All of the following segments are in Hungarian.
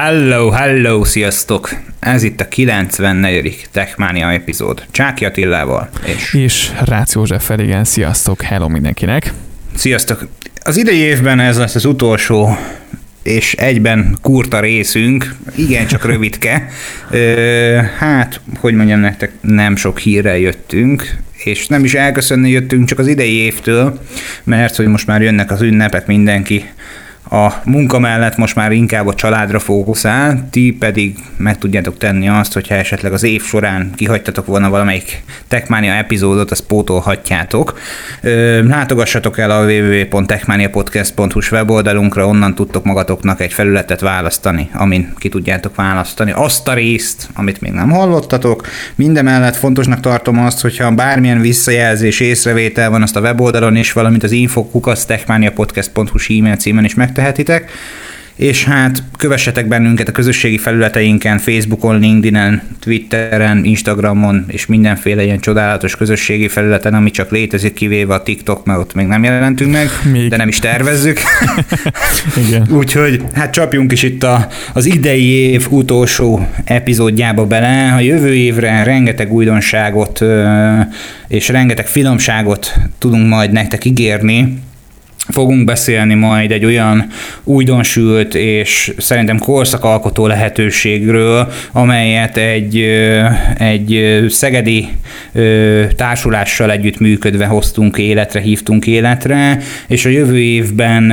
Hello, hello, sziasztok! Ez itt a 94. Techmania epizód. Csáki Attilával. És, és Rácz Józseffel, igen, sziasztok, hello mindenkinek! Sziasztok! Az idei évben ez lesz az utolsó és egyben kurta részünk, igen, csak rövidke. Ö, hát, hogy mondjam nektek, nem sok hírrel jöttünk, és nem is elköszönni jöttünk csak az idei évtől, mert hogy most már jönnek az ünnepek, mindenki a munka mellett most már inkább a családra fókuszál, ti pedig meg tudjátok tenni azt, hogyha esetleg az év során kihagytatok volna valamelyik Techmania epizódot, azt pótolhatjátok. Látogassatok el a www.techmaniapodcast.hu weboldalunkra, onnan tudtok magatoknak egy felületet választani, amin ki tudjátok választani azt a részt, amit még nem hallottatok. Mindemellett fontosnak tartom azt, hogyha bármilyen visszajelzés, észrevétel van, azt a weboldalon is, valamint az infokukasztechmaniapodcast.hu e-mail címen is meg megtehetitek, és hát kövessetek bennünket a közösségi felületeinken, Facebookon, LinkedIn-en, Twitteren, Instagramon, és mindenféle ilyen csodálatos közösségi felületen, ami csak létezik, kivéve a TikTok, mert ott még nem jelentünk meg, még. de nem is tervezzük. Úgyhogy hát csapjunk is itt a, az idei év utolsó epizódjába bele. A jövő évre rengeteg újdonságot és rengeteg finomságot tudunk majd nektek ígérni, fogunk beszélni majd egy olyan újdonsült és szerintem korszakalkotó lehetőségről, amelyet egy, egy szegedi társulással együtt működve hoztunk életre, hívtunk életre, és a jövő évben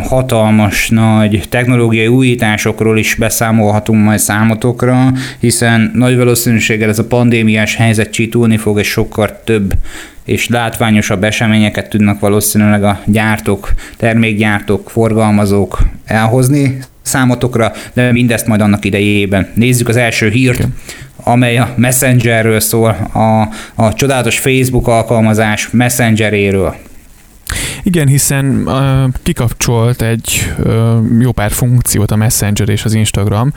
hatalmas nagy technológiai újításokról is beszámolhatunk majd számotokra, hiszen nagy valószínűséggel ez a pandémiás helyzet csitulni fog, és sokkal több és látványosabb eseményeket tudnak valószínűleg a gyártók, termékgyártók, forgalmazók elhozni számotokra, de mindezt majd annak idejében. Nézzük az első hírt, okay. amely a Messengerről szól, a, a csodálatos Facebook alkalmazás Messengeréről. Igen, hiszen uh, kikapcsolt egy uh, jó pár funkciót a Messenger és az Instagram,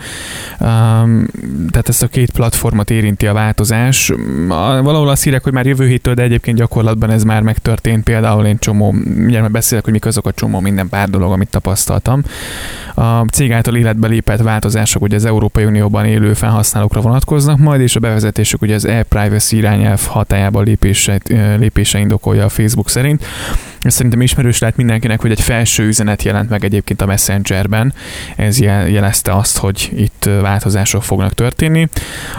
um, tehát ezt a két platformot érinti a változás. Uh, valahol azt hírek, hogy már jövő héttől, de egyébként gyakorlatban ez már megtörtént. Például én csomó, ugye már beszélek, hogy mik azok a csomó minden pár dolog, amit tapasztaltam. A cég által életbe lépett változások ugye az Európai Unióban élő felhasználókra vonatkoznak majd, és a bevezetésük ugye az e-privacy irányelv hatájába lépése, lépése indokolja a Facebook szerint. Ez szerintem ismerős lehet mindenkinek, hogy egy felső üzenet jelent meg egyébként a Messengerben. Ez jelezte azt, hogy itt változások fognak történni.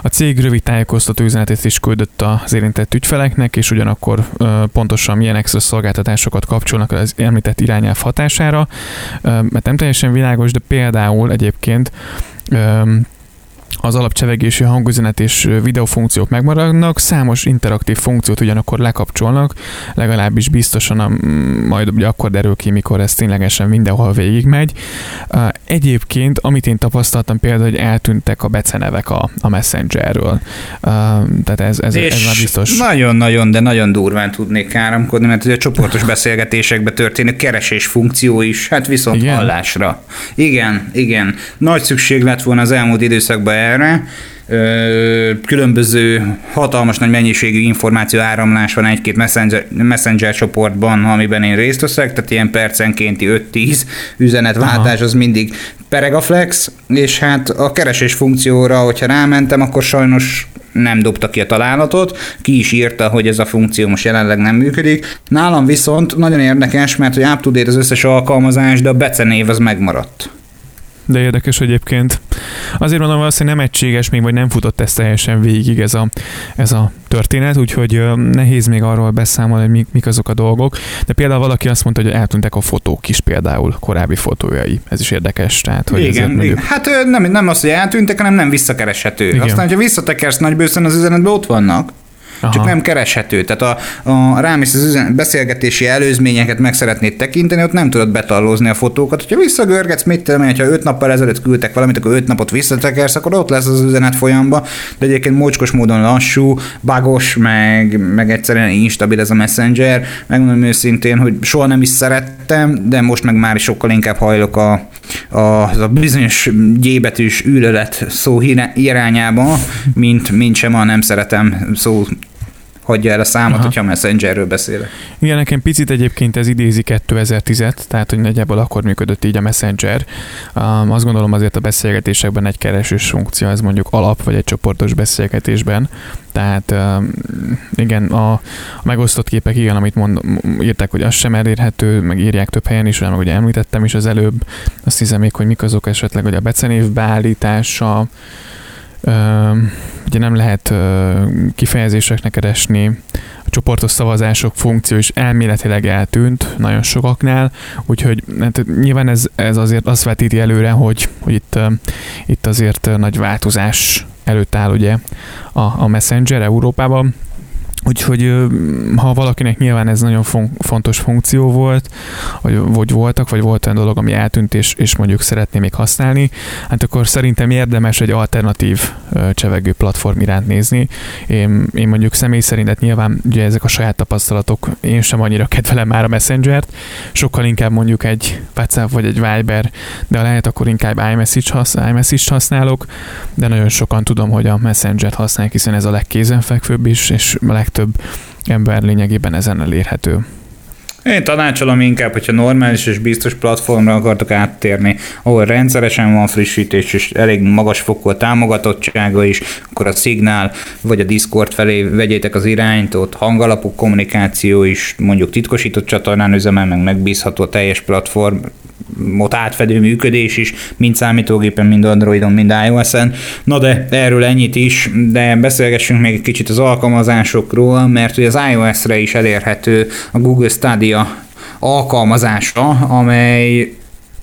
A cég rövid tájékoztató üzenetet is küldött az érintett ügyfeleknek, és ugyanakkor pontosan milyen extra szolgáltatásokat kapcsolnak az említett irányelv hatására, mert nem teljesen világos, de például egyébként az alapcsevegési hangüzenet és videófunkciók megmaradnak, számos interaktív funkciót ugyanakkor lekapcsolnak, legalábbis biztosan a, majd ugye akkor derül ki, mikor ez ténylegesen mindenhol végigmegy. Egyébként, amit én tapasztaltam például, hogy eltűntek a becenevek a, a Messengerről. Tehát ez, ez, ez már biztos. Nagyon-nagyon, de nagyon durván tudnék káromkodni, mert ugye a csoportos beszélgetésekben történő keresés funkció is, hát viszont igen? hallásra. Igen, igen. Nagy szükség lett volna az elmúlt időszakban erre, különböző hatalmas nagy mennyiségű információ áramlás van egy-két messenger, messenger csoportban, amiben én részt veszek, tehát ilyen percenkénti 5-10 üzenetváltás az mindig pereg a flex, és hát a keresés funkcióra, hogyha rámentem, akkor sajnos nem dobta ki a találatot, ki is írta, hogy ez a funkció most jelenleg nem működik. Nálam viszont nagyon érdekes, mert hogy up az összes alkalmazás, de a becenév az megmaradt de érdekes egyébként. Azért mondom, hogy nem egységes még, vagy nem futott ezt teljesen végig ez a, ez a történet, úgyhogy nehéz még arról beszámolni, hogy mik, mik azok a dolgok. De például valaki azt mondta, hogy eltűntek a fotók is például, korábbi fotójai. Ez is érdekes. Tehát, hogy igen, igen. hát nem, nem az, hogy eltűntek, hanem nem visszakereshető. Igen. Aztán, hogyha visszatekersz nagybőszen az üzenetbe, ott vannak. Aha. csak nem kereshető. Tehát a, a rámész az üzen, beszélgetési előzményeket meg szeretnéd tekinteni, ott nem tudod betallózni a fotókat. Ha visszagörgetsz, mit tudom ha öt nappal ezelőtt küldtek valamit, akkor öt napot visszatekersz, akkor ott lesz az üzenet folyamba, de egyébként mocskos módon lassú, bagos, meg, meg egyszerűen instabil ez a messenger. Megmondom őszintén, hogy soha nem is szerettem, de most meg már is sokkal inkább hajlok a, a, a bizonyos gyébetűs űrölet szó irányába, mint, mint sem a nem szeretem szó hagyja el a számot, Aha. hogyha Messengerről beszélek. Igen, nekem picit egyébként ez idézi 2010-et, tehát hogy nagyjából akkor működött így a Messenger. Um, azt gondolom azért a beszélgetésekben egy keresős funkció, ez mondjuk alap, vagy egy csoportos beszélgetésben. Tehát um, igen, a, a megosztott képek, igen, amit mond, írták, hogy az sem elérhető, meg írják több helyen is, meg ugye említettem is az előbb, azt hiszem még, hogy mik azok esetleg, hogy a becenév beállítása, ugye nem lehet kifejezéseknek keresni, a csoportos szavazások funkció is elméletileg eltűnt nagyon sokaknál, úgyhogy hát nyilván ez, ez azért azt vetíti előre, hogy, hogy itt, itt azért nagy változás előtt áll ugye a, a Messenger Európában, Úgyhogy ha valakinek nyilván ez nagyon fontos funkció volt, vagy, vagy voltak, vagy volt olyan dolog, ami eltűnt, és, és mondjuk szeretné még használni, hát akkor szerintem érdemes egy alternatív csevegő platform iránt nézni. Én, én mondjuk személy szerint, hát nyilván ugye ezek a saját tapasztalatok, én sem annyira kedvelem már a Messenger-t, sokkal inkább mondjuk egy WhatsApp vagy egy Viber, de lehet akkor inkább iMessage-t használ, használok, de nagyon sokan tudom, hogy a Messenger-t használják, hiszen ez a legkézenfekvőbb is, és a leg legtöbb ember lényegében ezen elérhető. Én tanácsolom inkább, hogyha normális és biztos platformra akartok áttérni, ahol rendszeresen van frissítés és elég magas fokú a támogatottsága is, akkor a Signal vagy a Discord felé vegyétek az irányt, ott hangalapú kommunikáció is, mondjuk titkosított csatornán üzemel, meg megbízható a teljes platform, ott átfedő működés is, mind számítógépen, mind Androidon, mind iOS-en. Na de erről ennyit is, de beszélgessünk még egy kicsit az alkalmazásokról, mert ugye az iOS-re is elérhető a Google Stadia alkalmazása, amely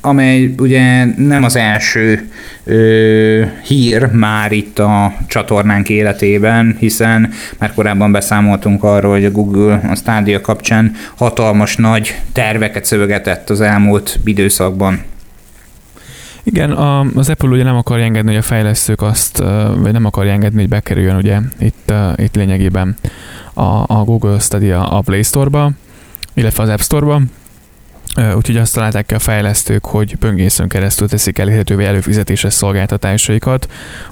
amely ugye nem az első ö, hír már itt a csatornánk életében, hiszen már korábban beszámoltunk arról, hogy a Google a Stadia kapcsán hatalmas nagy terveket szövegetett az elmúlt időszakban. Igen, az Apple ugye nem akarja engedni, hogy a fejlesztők azt, vagy nem akarja engedni, hogy bekerüljön ugye itt, itt lényegében a, a Google Stadia a Play Store-ba, illetve az App Store-ba, Úgyhogy azt találták ki a fejlesztők, hogy böngészőn keresztül teszik elérhetővé előfizetéses szolgáltatásaikat,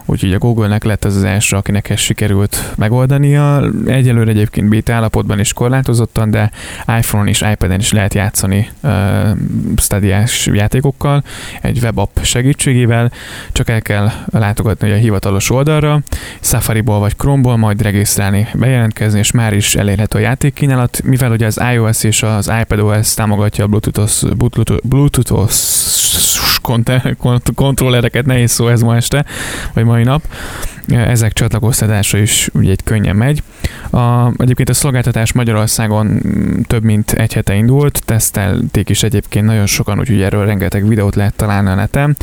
úgyhogy a Google-nek lett az az első, akinek ezt sikerült megoldania. Egyelőre egyébként beta állapotban is korlátozottan, de iPhone-on és iPad-en is lehet játszani uh, stadiás játékokkal, egy webapp segítségével, csak el kell látogatni a hivatalos oldalra, Safari-ból vagy Chrome-ból majd regisztrálni, bejelentkezni, és már is elérhető a játékkínálat, mivel ugye az iOS és az iPadOS támogatja a Bluetooth Bluetooth, Bluetooth kontrollereket, nehéz szó ez ma este, vagy mai nap. Ezek csatlakoztatása is ugye egy könnyen megy. A, egyébként a szolgáltatás Magyarországon több mint egy hete indult, tesztelték is egyébként nagyon sokan, úgyhogy erről rengeteg videót lehet találni a neten.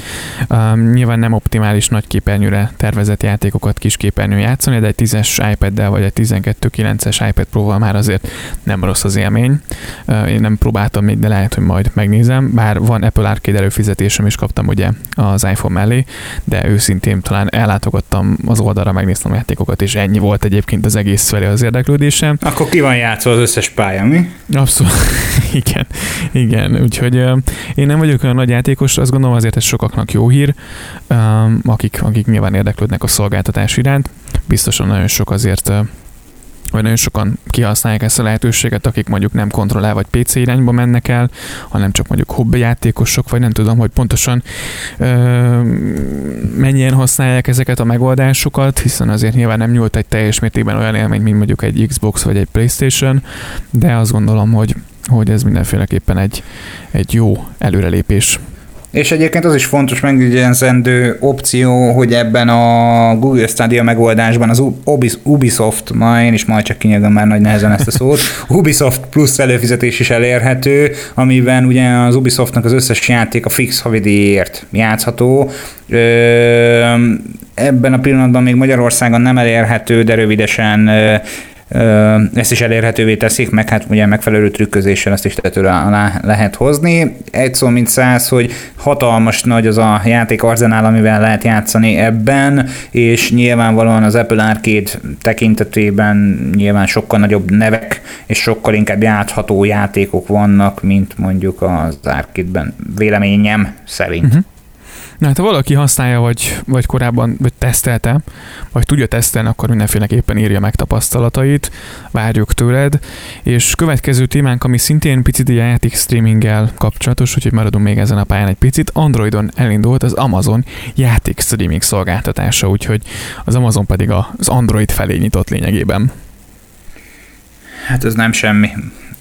Um, nyilván nem optimális nagy képernyőre tervezett játékokat kis képernyőn játszani, de egy 10-es iPad-del vagy egy 12.9-es iPad Pro-val már azért nem rossz az élmény. Uh, én nem próbáltam még, de lehet, hogy majd megnézem, bár van Apple Arcade előfizetésem is kaptam ugye az iPhone mellé, de őszintén talán ellátogattam az oldalra, megnéztem a játékokat, és ennyi volt egyébként az egész felé az érdeklődésem. Akkor ki van játszva az összes pálya, mi? Abszolút, igen, igen, úgyhogy én nem vagyok olyan nagy játékos, azt gondolom azért ez sokaknak jó hír, akik, akik nyilván érdeklődnek a szolgáltatás iránt, biztosan nagyon sok azért vagy nagyon sokan kihasználják ezt a lehetőséget, akik mondjuk nem kontrollál vagy PC irányba mennek el, hanem csak mondjuk hobbi játékosok, vagy nem tudom, hogy pontosan ö, mennyien használják ezeket a megoldásokat, hiszen azért nyilván nem nyújt egy teljes mértékben olyan élmény, mint mondjuk egy Xbox vagy egy Playstation, de azt gondolom, hogy hogy ez mindenféleképpen egy, egy jó előrelépés és egyébként az is fontos megjegyzendő opció, hogy ebben a Google Stadia megoldásban az Ubisoft, ma én is majd csak kinyögöm már nagy nehezen ezt a szót, Ubisoft plusz előfizetés is elérhető, amiben ugye az Ubisoftnak az összes játék a fix havidíjért játszható. Ebben a pillanatban még Magyarországon nem elérhető, de rövidesen ezt is elérhetővé teszik, meg hát ugye megfelelő trükközéssel ezt is tetőre alá lehet hozni. Egy szó mint száz, hogy hatalmas nagy az a játék arzenál, amivel lehet játszani ebben, és nyilvánvalóan az Apple Arcade tekintetében nyilván sokkal nagyobb nevek, és sokkal inkább játható játékok vannak, mint mondjuk az Arcade-ben véleményem szerint. Uh-huh. Na hát ha valaki használja, vagy, vagy korábban vagy tesztelte, vagy tudja tesztelni, akkor mindenféleképpen írja meg tapasztalatait, várjuk tőled. És következő témánk, ami szintén picit a játék streaminggel kapcsolatos, úgyhogy maradunk még ezen a pályán egy picit. Androidon elindult az Amazon játék streaming szolgáltatása, úgyhogy az Amazon pedig az Android felé nyitott lényegében. Hát ez nem semmi.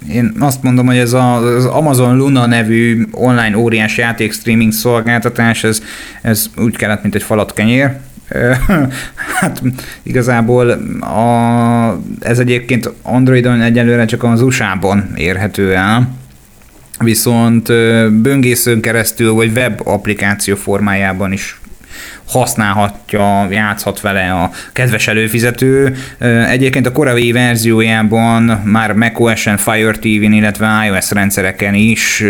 Én azt mondom, hogy ez az Amazon Luna nevű online óriás játék streaming szolgáltatás, ez, ez úgy kellett, mint egy falat kenyér. hát igazából a, ez egyébként Androidon egyelőre csak az USA-ban érhető el, viszont böngészőn keresztül, vagy web applikáció formájában is használhatja, játszhat vele a kedves előfizető. Egyébként a korai verziójában már macOS-en, Fire TV-n, illetve iOS rendszereken is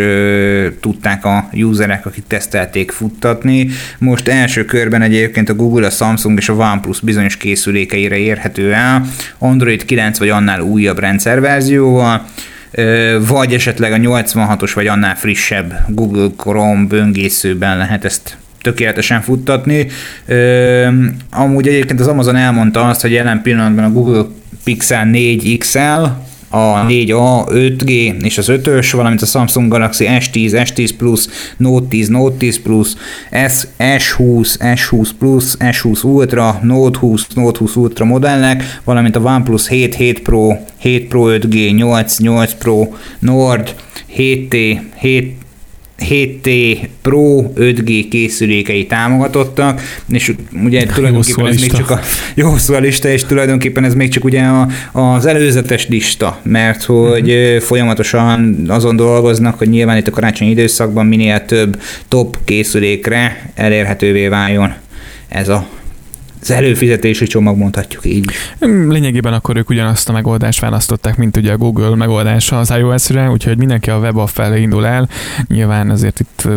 tudták a userek, akik tesztelték futtatni. Most első körben egyébként a Google, a Samsung és a OnePlus bizonyos készülékeire érhető el, Android 9 vagy annál újabb rendszerverzióval vagy esetleg a 86-os vagy annál frissebb Google Chrome böngészőben lehet ezt tökéletesen futtatni. Amúgy egyébként az Amazon elmondta azt, hogy jelen pillanatban a Google Pixel 4 XL, a 4A, 5G és az 5-ös, valamint a Samsung Galaxy S10, S10 Plus, Note 10, Note 10 Plus, S, S20, S20 Plus, S20 Ultra, Note 20, Note 20 Ultra modellek, valamint a OnePlus 7, 7 Pro, 7 Pro 5G, 8, 8 Pro, Nord, 7T, 7 7T Pro 5G készülékei támogatottak, és ugye tulajdonképpen ez még csak a jó szó a lista, és tulajdonképpen ez még csak ugye a, az előzetes lista, mert hogy uh-huh. folyamatosan azon dolgoznak, hogy nyilván itt a karácsonyi időszakban minél több top készülékre elérhetővé váljon ez a az előfizetési csomag mondhatjuk így. Lényegében akkor ők ugyanazt a megoldást választották, mint ugye a Google megoldása az iOS-re, úgyhogy mindenki a web felé indul el. Nyilván azért itt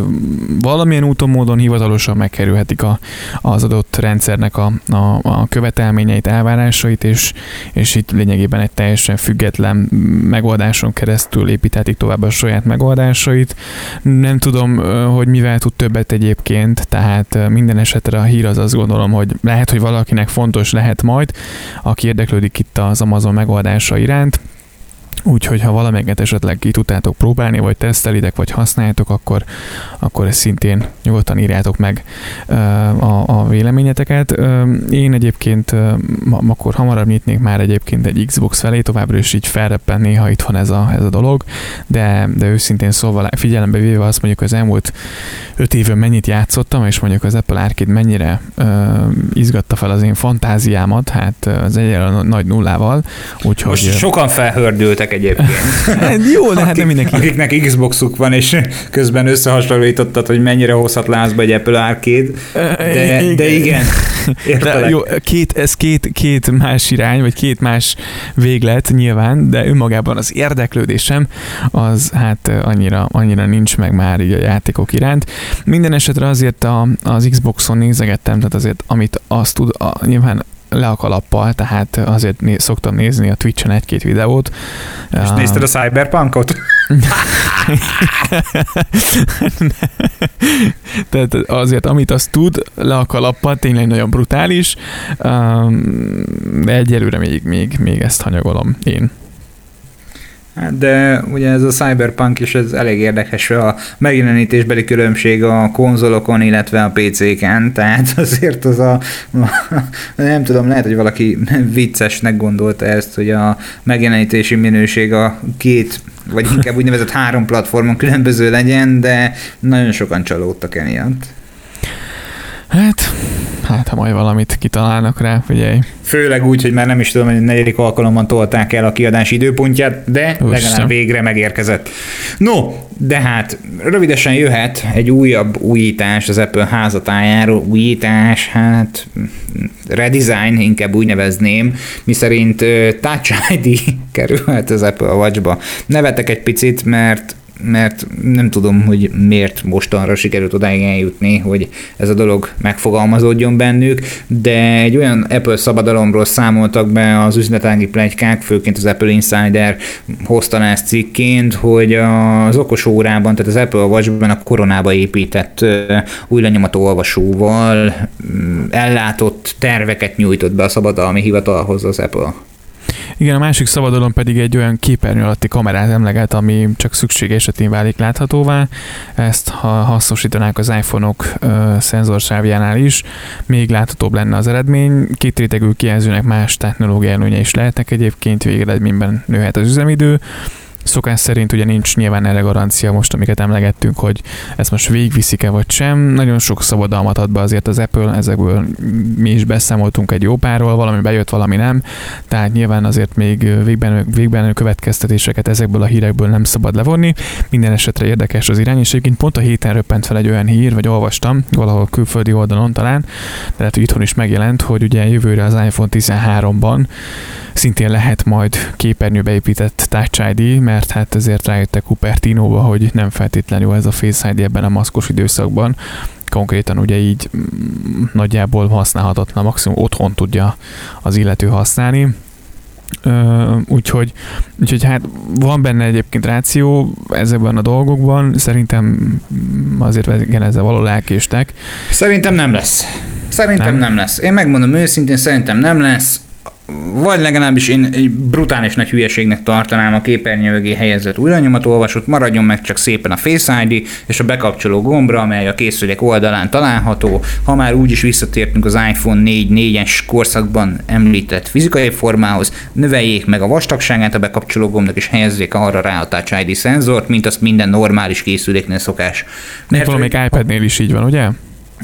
valamilyen úton, módon hivatalosan megkerülhetik a, az adott rendszernek a, a, a követelményeit, elvárásait, és, és itt lényegében egy teljesen független megoldáson keresztül építhetik tovább a saját megoldásait. Nem tudom, hogy mivel tud többet egyébként, tehát minden esetre a hír az azt gondolom, hogy lehet, hogy valakinek fontos lehet majd, aki érdeklődik itt az Amazon megoldása iránt, Úgyhogy ha valamelyiket esetleg ki tudtátok próbálni, vagy tesztelitek, vagy használjátok, akkor, akkor ezt szintén nyugodtan írjátok meg a, a véleményeteket. Én egyébként akkor hamarabb nyitnék már egyébként egy Xbox felé, továbbra is így felreppen néha itt van ez a, ez a dolog, de, de őszintén szóval figyelembe véve azt mondjuk az elmúlt öt évben mennyit játszottam, és mondjuk az Apple Arcade mennyire uh, izgatta fel az én fantáziámat, hát az egyre nagy nullával. Úgyhogy, Most sokan felhördültek egyébként. Jó, de hát nem mindenki. Akiknek Xboxuk van, és közben összehasonlítottad, hogy mennyire hozhat lázba egy Apple Arcade. De, igen. de igen. De jó, két, ez két, két más irány, vagy két más véglet nyilván, de önmagában az érdeklődésem az hát annyira, annyira nincs meg már így a játékok iránt. Minden esetre azért a, az Xboxon nézegettem, tehát azért amit azt tud, a, nyilván le a kalappal, tehát azért né- szoktam nézni a Twitch-en egy-két videót. És uh, nézted a Cyberpunkot? tehát azért, amit azt tud, le a kalappal, tényleg nagyon brutális, de egyelőre még, még, még ezt hanyagolom én. De ugye ez a Cyberpunk is ez elég érdekes a megjelenítésbeli különbség a konzolokon, illetve a PC-ken, tehát azért az a, nem tudom, lehet, hogy valaki viccesnek gondolta ezt, hogy a megjelenítési minőség a két, vagy inkább úgynevezett három platformon különböző legyen, de nagyon sokan csalódtak emiatt. Hát, hát ha majd valamit kitalálnak rá, figyelj. Főleg úgy, hogy már nem is tudom, hogy a negyedik alkalommal tolták el a kiadási időpontját, de Usta. legalább végre megérkezett. No, de hát rövidesen jöhet egy újabb újítás az Apple házatájáról. Újítás, hát redesign, inkább úgy nevezném, miszerint Touch ID kerülhet az Apple Watch-ba. Nevetek egy picit, mert mert nem tudom, hogy miért mostanra sikerült odáig eljutni, hogy ez a dolog megfogalmazódjon bennük, de egy olyan Apple szabadalomról számoltak be az üzletági plegykák, főként az Apple Insider hozta ezt cikként, hogy az okos órában, tehát az Apple Watch-ben a koronába épített új lenyomató olvasóval ellátott terveket nyújtott be a szabadalmi hivatalhoz az Apple. Igen, a másik szabadalom pedig egy olyan képernyő alatti kamerát emleget, ami csak szükség esetén válik láthatóvá. Ezt ha hasznosítanák az iPhone-ok szenzorsávjánál is, még láthatóbb lenne az eredmény. Két rétegű kijelzőnek más technológiai előnye is lehetnek egyébként, végeredményben nőhet az üzemidő. Szokás szerint ugye nincs nyilván erre garancia most, amiket emlegettünk, hogy ezt most végviszik-e vagy sem. Nagyon sok szabadalmat ad be azért az Apple, ezekből mi is beszámoltunk egy jó párról, valami bejött, valami nem. Tehát nyilván azért még végben, végben következtetéseket ezekből a hírekből nem szabad levonni. Minden esetre érdekes az irány, és egyébként pont a héten röppent fel egy olyan hír, vagy olvastam, valahol külföldi oldalon talán, de lehet, hogy itthon is megjelent, hogy ugye jövőre az iPhone 13-ban szintén lehet majd képernyőbe épített Touch ID, mert hát ezért rájöttek Cupertino-ba, hogy nem feltétlenül ez a Face ID ebben a maszkos időszakban. Konkrétan ugye így mm, nagyjából használhatatlan, maximum otthon tudja az illető használni. úgyhogy, úgyhogy hát van benne egyébként ráció ezekben a dolgokban, szerintem azért igen, ezzel való lelkéstek. Szerintem nem lesz. Szerintem nem. nem lesz. Én megmondom őszintén, szerintem nem lesz vagy legalábbis én egy brutális nagy hülyeségnek tartanám a képernyő mögé helyezett olvasót, maradjon meg csak szépen a Face ID és a bekapcsoló gombra, amely a készülék oldalán található. Ha már úgyis visszatértünk az iPhone 4 4-es korszakban említett fizikai formához, növeljék meg a vastagságát a bekapcsoló gombnak és helyezzék arra rá a Touch ID szenzort, mint azt minden normális készüléknél szokás. Mert valamelyik iPad-nél is így van, ugye?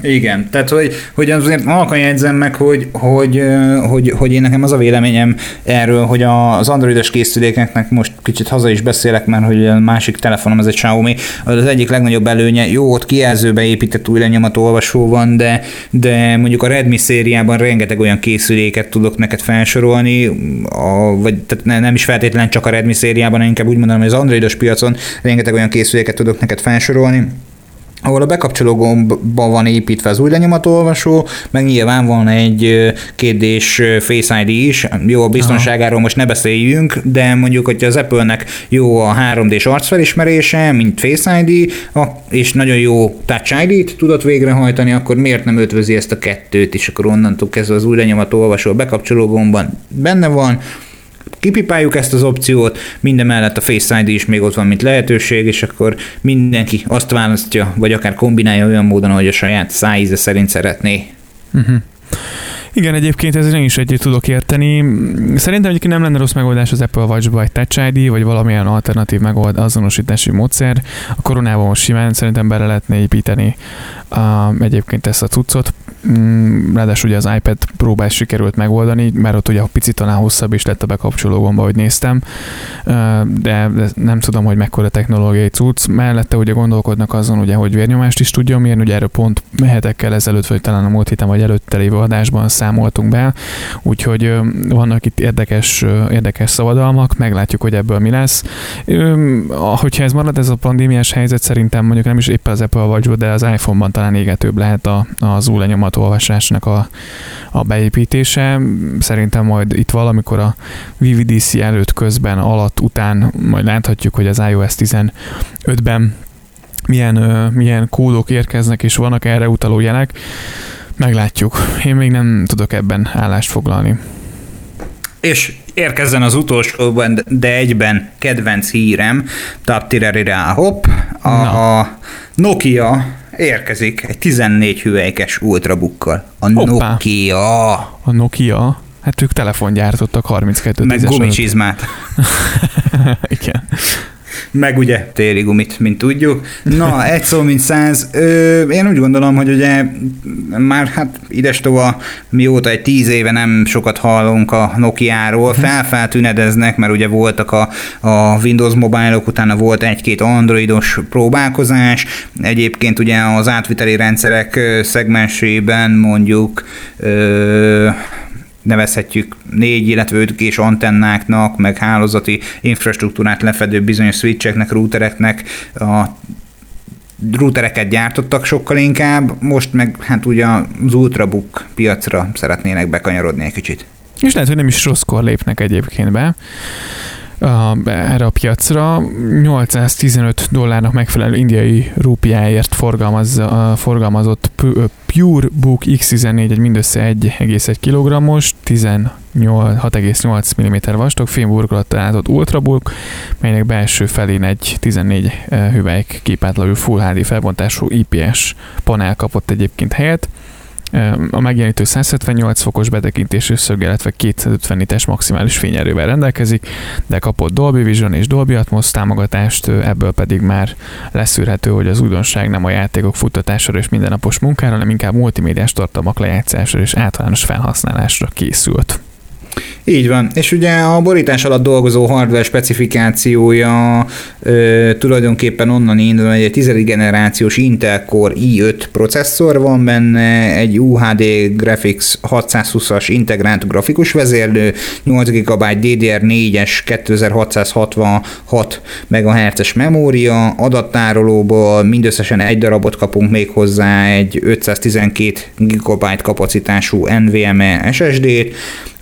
Igen, tehát hogy, hogy azért halkan jegyzem meg, hogy, hogy, hogy, hogy én nekem az a véleményem erről, hogy az androidos készülékeknek most kicsit haza is beszélek, mert hogy a másik telefonom az egy Xiaomi, az egyik legnagyobb előnye, jó, ott kijelzőbe épített új lenyomató olvasó van, de, de mondjuk a Redmi szériában rengeteg olyan készüléket tudok neked felsorolni, a, vagy tehát ne, nem is feltétlenül csak a Redmi szériában, inkább úgy mondanám, hogy az androidos piacon rengeteg olyan készüléket tudok neked felsorolni, ahol a bekapcsoló gombba van építve az új lenyomatolvasó, meg nyilván van egy kétdés Face ID is. Jó, a biztonságáról most ne beszéljünk, de mondjuk, hogy az Apple-nek jó a 3D-s arcfelismerése, mint Face ID, és nagyon jó Touch ID-t tudott végrehajtani, akkor miért nem ötvözi ezt a kettőt, és akkor onnantól kezdve az új lenyomatolvasó a bekapcsoló gombban benne van, kipipáljuk ezt az opciót, minden mellett a Face ID is még ott van, mint lehetőség, és akkor mindenki azt választja, vagy akár kombinálja olyan módon, hogy a saját szájíze szerint szeretné. Uh-huh. Igen, egyébként ezzel én is együtt tudok érteni. Szerintem egyébként nem lenne rossz megoldás az Apple Watch-ba egy Touch ID, vagy valamilyen alternatív megold, azonosítási módszer. A koronában most simán szerintem bele lehetne építeni uh, egyébként ezt a cuccot. Mm, ráadásul ugye az iPad próbál sikerült megoldani, mert ott ugye picit talán hosszabb is lett a bekapcsoló gomba, hogy néztem, de nem tudom, hogy mekkora technológiai cucc. Mellette ugye gondolkodnak azon, ugye, hogy vérnyomást is tudja mérni, ugye erről pont mehetekkel ezelőtt, vagy talán a múlt héten vagy előtte lévő adásban számoltunk be, úgyhogy vannak itt érdekes, érdekes szabadalmak, meglátjuk, hogy ebből mi lesz. Hogyha ez marad, ez a pandémiás helyzet, szerintem mondjuk nem is éppen az Apple vagy, de az iPhone-ban talán égetőbb lehet a, az új olvasásnak a, a beépítése. Szerintem majd itt valamikor a VVDC előtt, közben, alatt, után majd láthatjuk, hogy az iOS 15-ben milyen, milyen kódok érkeznek, és vannak erre utaló jelek. Meglátjuk. Én még nem tudok ebben állást foglalni. És érkezzen az utolsó, de egyben kedvenc hírem, taptirerire hopp, a, a Nokia érkezik egy 14 hüvelykes ultrabookkal. A Hoppá. Nokia. A Nokia? Hát ők telefongyártottak 32 Meg gumicsizmát. Igen meg ugye téli gumit, mint tudjuk. Na, egy szó, mint száz. Ö, én úgy gondolom, hogy ugye már hát idestova mióta egy tíz éve nem sokat hallunk a Nokia-ról, mhm. felfeltünedeznek, mert ugye voltak a, a Windows mobile-ok, utána volt egy-két androidos próbálkozás, egyébként ugye az átviteli rendszerek szegmensében mondjuk ö, nevezhetjük négy, illetve 5 g antennáknak, meg hálózati infrastruktúrát lefedő bizonyos switcheknek, routereknek a routereket gyártottak sokkal inkább, most meg hát ugye az Ultrabook piacra szeretnének bekanyarodni egy kicsit. És lehet, hogy nem is rosszkor lépnek egyébként be a, erre a piacra. 815 dollárnak megfelelő indiai rúpiáért forgalmaz, forgalmazott Pure Book X14 egy mindössze 1,1 kg-os, 6,8 mm vastag fémburkolattal állított Ultrabook, melynek belső felén egy 14 hüvelyk képátlagú Full HD felbontású IPS panel kapott egyébként helyet. A megjelenítő 178 fokos betekintésű szög, illetve 250 nites maximális fényerővel rendelkezik, de kapott Dolby Vision és Dolby Atmos támogatást, ebből pedig már leszűrhető, hogy az újdonság nem a játékok futtatására és mindennapos munkára, hanem inkább multimédiás tartalmak lejátszásra és általános felhasználásra készült. Így van, és ugye a borítás alatt dolgozó hardware specifikációja ö, tulajdonképpen onnan indul, hogy egy 10. generációs Intel Core i5 processzor van benne, egy UHD Graphics 620-as integrált grafikus vezérlő, 8 GB DDR4-es 2666 MHz memória, adattárolóból mindösszesen egy darabot kapunk még hozzá, egy 512 GB kapacitású NVMe SSD-t,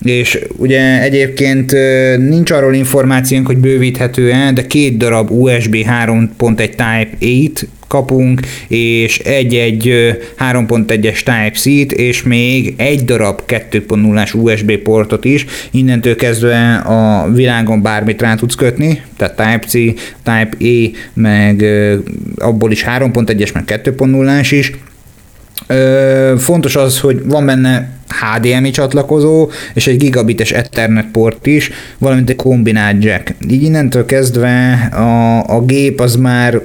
és ugye egyébként nincs arról információnk, hogy bővíthető-e, de két darab USB 3.1 Type-8 kapunk, és egy-egy 3.1-es Type-C-t, és még egy darab 2.0-as USB portot is. Innentől kezdve a világon bármit rá tudsz kötni, tehát Type-C, Type-E, meg abból is 3.1-es, meg 2.0-as is. Fontos az, hogy van benne HDMI csatlakozó, és egy gigabites Ethernet port is, valamint egy kombinált jack. Így innentől kezdve a, a gép az már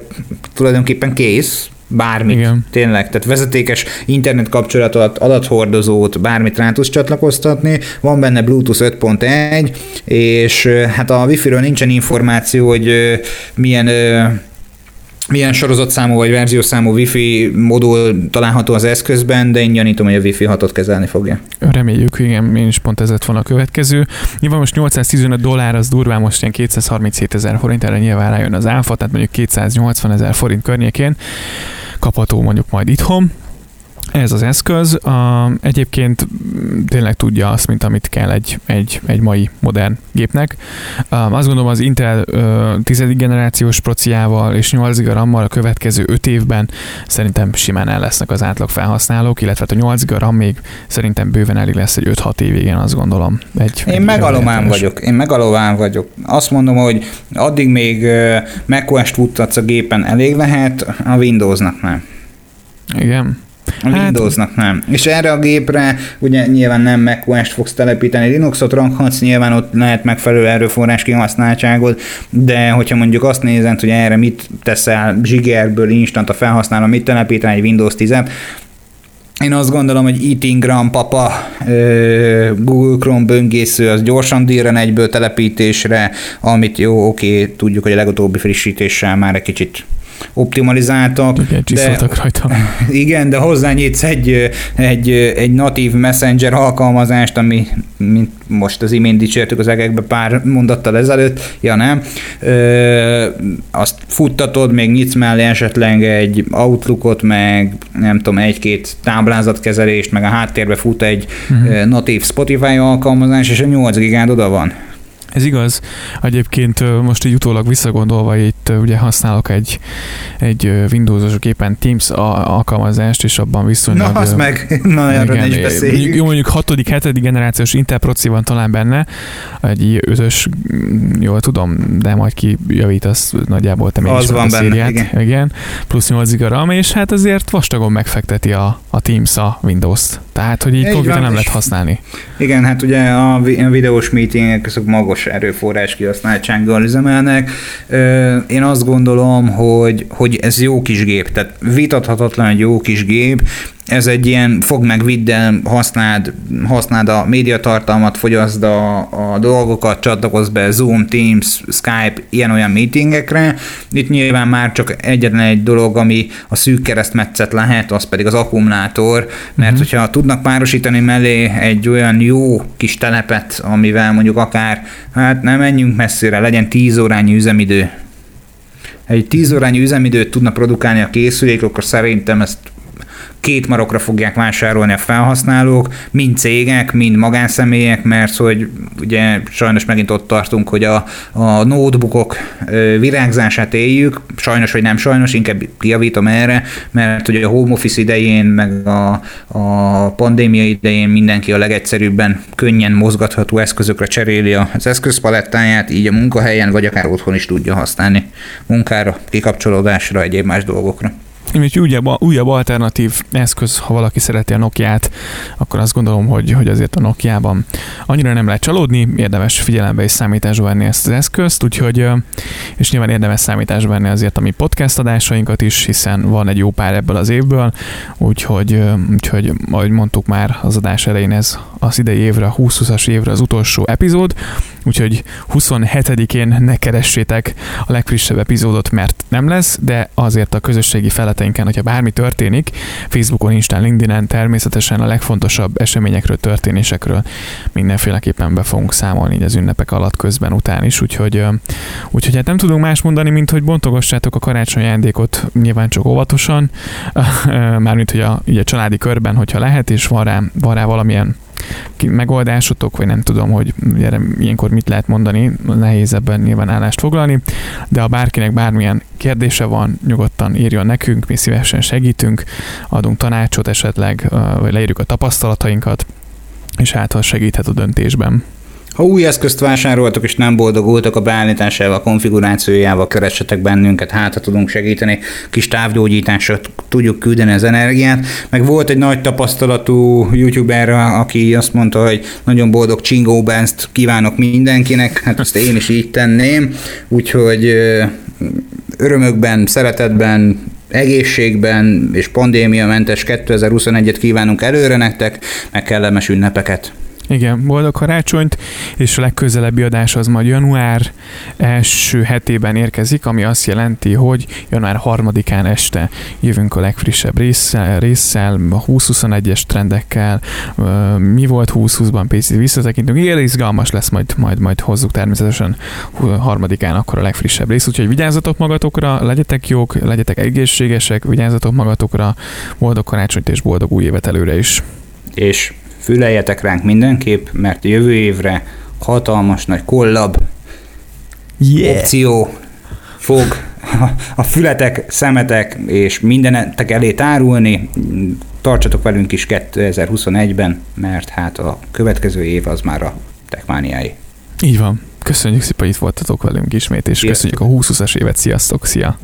tulajdonképpen kész, bármit, Igen. tényleg, tehát vezetékes internet kapcsolatot, adathordozót, bármit rá tudsz csatlakoztatni, van benne Bluetooth 5.1, és hát a Wi-Fi-ről nincsen információ, hogy milyen milyen sorozatszámú vagy verziószámú Wi-Fi modul található az eszközben, de én gyanítom, hogy a Wi-Fi 6-ot kezelni fogja. Reméljük, igen, én is pont ez lett volna a következő. Nyilván most 815 dollár, az durván most ilyen 237 ezer forint, erre nyilván rájön az áfa, tehát mondjuk 280 ezer forint környékén kapható mondjuk majd itthon ez az eszköz. A, egyébként tényleg tudja azt, mint amit kell egy, egy, egy mai modern gépnek. A, azt gondolom az Intel 10. generációs prociával és 8 GB RAM-mal a következő 5 évben szerintem simán el lesznek az átlag felhasználók, illetve hát a 8 GB RAM még szerintem bőven elég lesz egy 5-6 évig, én azt gondolom. Egy, én megalomán vagyok, én megalomán vagyok. Azt mondom, hogy addig még macOS-t futtatsz a gépen elég lehet, a Windowsnak nem. Igen. A hát, Windowsnak nem. És erre a gépre ugye nyilván nem macOS-t fogsz telepíteni, Linuxot rakhatsz, nyilván ott lehet megfelelő erőforrás kihasználtságod, de hogyha mondjuk azt nézed, hogy erre mit teszel zsigerből instant a felhasználó, mit telepíteni egy Windows 10-et, én azt gondolom, hogy Eating Gram papa, Google Chrome böngésző, az gyorsan dírren egyből telepítésre, amit jó, oké, tudjuk, hogy a legutóbbi frissítéssel már egy kicsit optimalizáltak. Igen, de, rajta. Igen, de hozzányítsz egy, egy, egy natív messenger alkalmazást, ami mint most az imént dicsértük az egekbe pár mondattal ezelőtt, ja nem, ö, azt futtatod, még nyitsz mellé esetleg egy Outlookot, meg nem tudom, egy-két táblázatkezelést, meg a háttérbe fut egy uh-huh. natív Spotify alkalmazás, és a 8 gigád oda van. Ez igaz. Egyébként most így utólag visszagondolva itt ugye használok egy, egy Windows-os gépen Teams alkalmazást, és abban viszonylag... Na, az meg, na erről ne is beszéljünk. Jó, mondjuk 6 7 generációs Intel proci van talán benne, egy ötös, jól tudom, de majd kijavítasz nagyjából te az van a benne, szériát. Igen. igen. Plusz 8 GB RAM, és hát azért vastagon megfekteti a, a Teams a Windows-t. Tehát, hogy így konkrétan nem lehet használni. Igen, hát ugye a videós meetingek azok magos erőforrás kihasználtsággal üzemelnek. Én azt gondolom, hogy, hogy ez jó kis gép, tehát vitathatatlan egy jó kis gép, ez egy ilyen fog meg, vidd el, használd, használd a médiatartalmat, fogyaszd a, a dolgokat, csatlakozz be Zoom, Teams, Skype, ilyen-olyan meetingekre. Itt nyilván már csak egyetlen egy dolog, ami a szűk keresztmetszet lehet, az pedig az akkumulátor, mert uh-huh. hogyha tudnak párosítani mellé egy olyan jó kis telepet, amivel mondjuk akár, hát nem menjünk messzire, legyen 10 órányi üzemidő, egy 10 órányi üzemidőt tudna produkálni a készülék, akkor szerintem ezt két marokra fogják vásárolni a felhasználók, mind cégek, mind magánszemélyek, mert hogy ugye sajnos megint ott tartunk, hogy a, a notebookok virágzását éljük, sajnos vagy nem sajnos, inkább kiavítom erre, mert ugye a home office idején, meg a, a pandémia idején mindenki a legegyszerűbben könnyen mozgatható eszközökre cseréli az eszközpalettáját, így a munkahelyen, vagy akár otthon is tudja használni munkára, kikapcsolódásra, egyéb más dolgokra egy újabb, újabb alternatív eszköz, ha valaki szereti a Nokia-t, akkor azt gondolom, hogy, hogy azért a Nokia-ban annyira nem lehet csalódni, érdemes figyelembe és számításba venni ezt az eszközt, úgyhogy, és nyilván érdemes számításba venni azért a mi podcast adásainkat is, hiszen van egy jó pár ebből az évből, úgyhogy, úgyhogy ahogy mondtuk már az adás elején, ez az idei évre, a 2020-as évre az utolsó epizód, úgyhogy 27-én ne keressétek a legfrissebb epizódot, mert nem lesz, de azért a közösségi feleteinken, hogyha bármi történik, Facebookon, Instán, LinkedIn-en természetesen a legfontosabb eseményekről, történésekről mindenféleképpen be fogunk számolni így az ünnepek alatt közben után is, úgyhogy, úgyhogy hát nem tudunk más mondani, mint hogy bontogossátok a karácsonyi ajándékot nyilván csak óvatosan, mármint hogy a, így a családi körben, hogyha lehet, és van rá, van rá valamilyen megoldásotok, vagy nem tudom, hogy erre ilyenkor mit lehet mondani, nehéz ebben nyilván állást foglalni, de ha bárkinek bármilyen kérdése van, nyugodtan írjon nekünk, mi szívesen segítünk, adunk tanácsot esetleg, vagy leírjuk a tapasztalatainkat, és hát ha segíthet a döntésben. Ha új eszközt vásároltok és nem boldogultak a beállításával, a konfigurációjával, keressetek bennünket, hát ha tudunk segíteni, kis távgyógyításra tudjuk küldeni az energiát. Meg volt egy nagy tapasztalatú youtuber, aki azt mondta, hogy nagyon boldog Csingó Benzt kívánok mindenkinek, hát azt én is így tenném, úgyhogy örömökben, szeretetben, egészségben és pandémiamentes 2021-et kívánunk előre nektek, meg kellemes ünnepeket. Igen, boldog karácsonyt, és a legközelebbi adás az majd január első hetében érkezik, ami azt jelenti, hogy január harmadikán este jövünk a legfrissebb résszel, résszel a 2021-es trendekkel, mi volt 2020-ban, picit visszatekintünk, igen, izgalmas lesz, majd, majd, majd hozzuk természetesen harmadikán akkor a legfrissebb rész, úgyhogy vigyázzatok magatokra, legyetek jók, legyetek egészségesek, vigyázzatok magatokra, boldog karácsonyt és boldog új évet előre is. És füleljetek ránk mindenképp, mert jövő évre hatalmas nagy kollab yeah. opció fog a fületek, szemetek és mindenetek elé tárulni. Tartsatok velünk is 2021-ben, mert hát a következő év az már a techmániái. Így van. Köszönjük szépen, hogy itt voltatok velünk ismét, és Sziasztok. köszönjük a 20-20-as évet. Sziasztok, szia!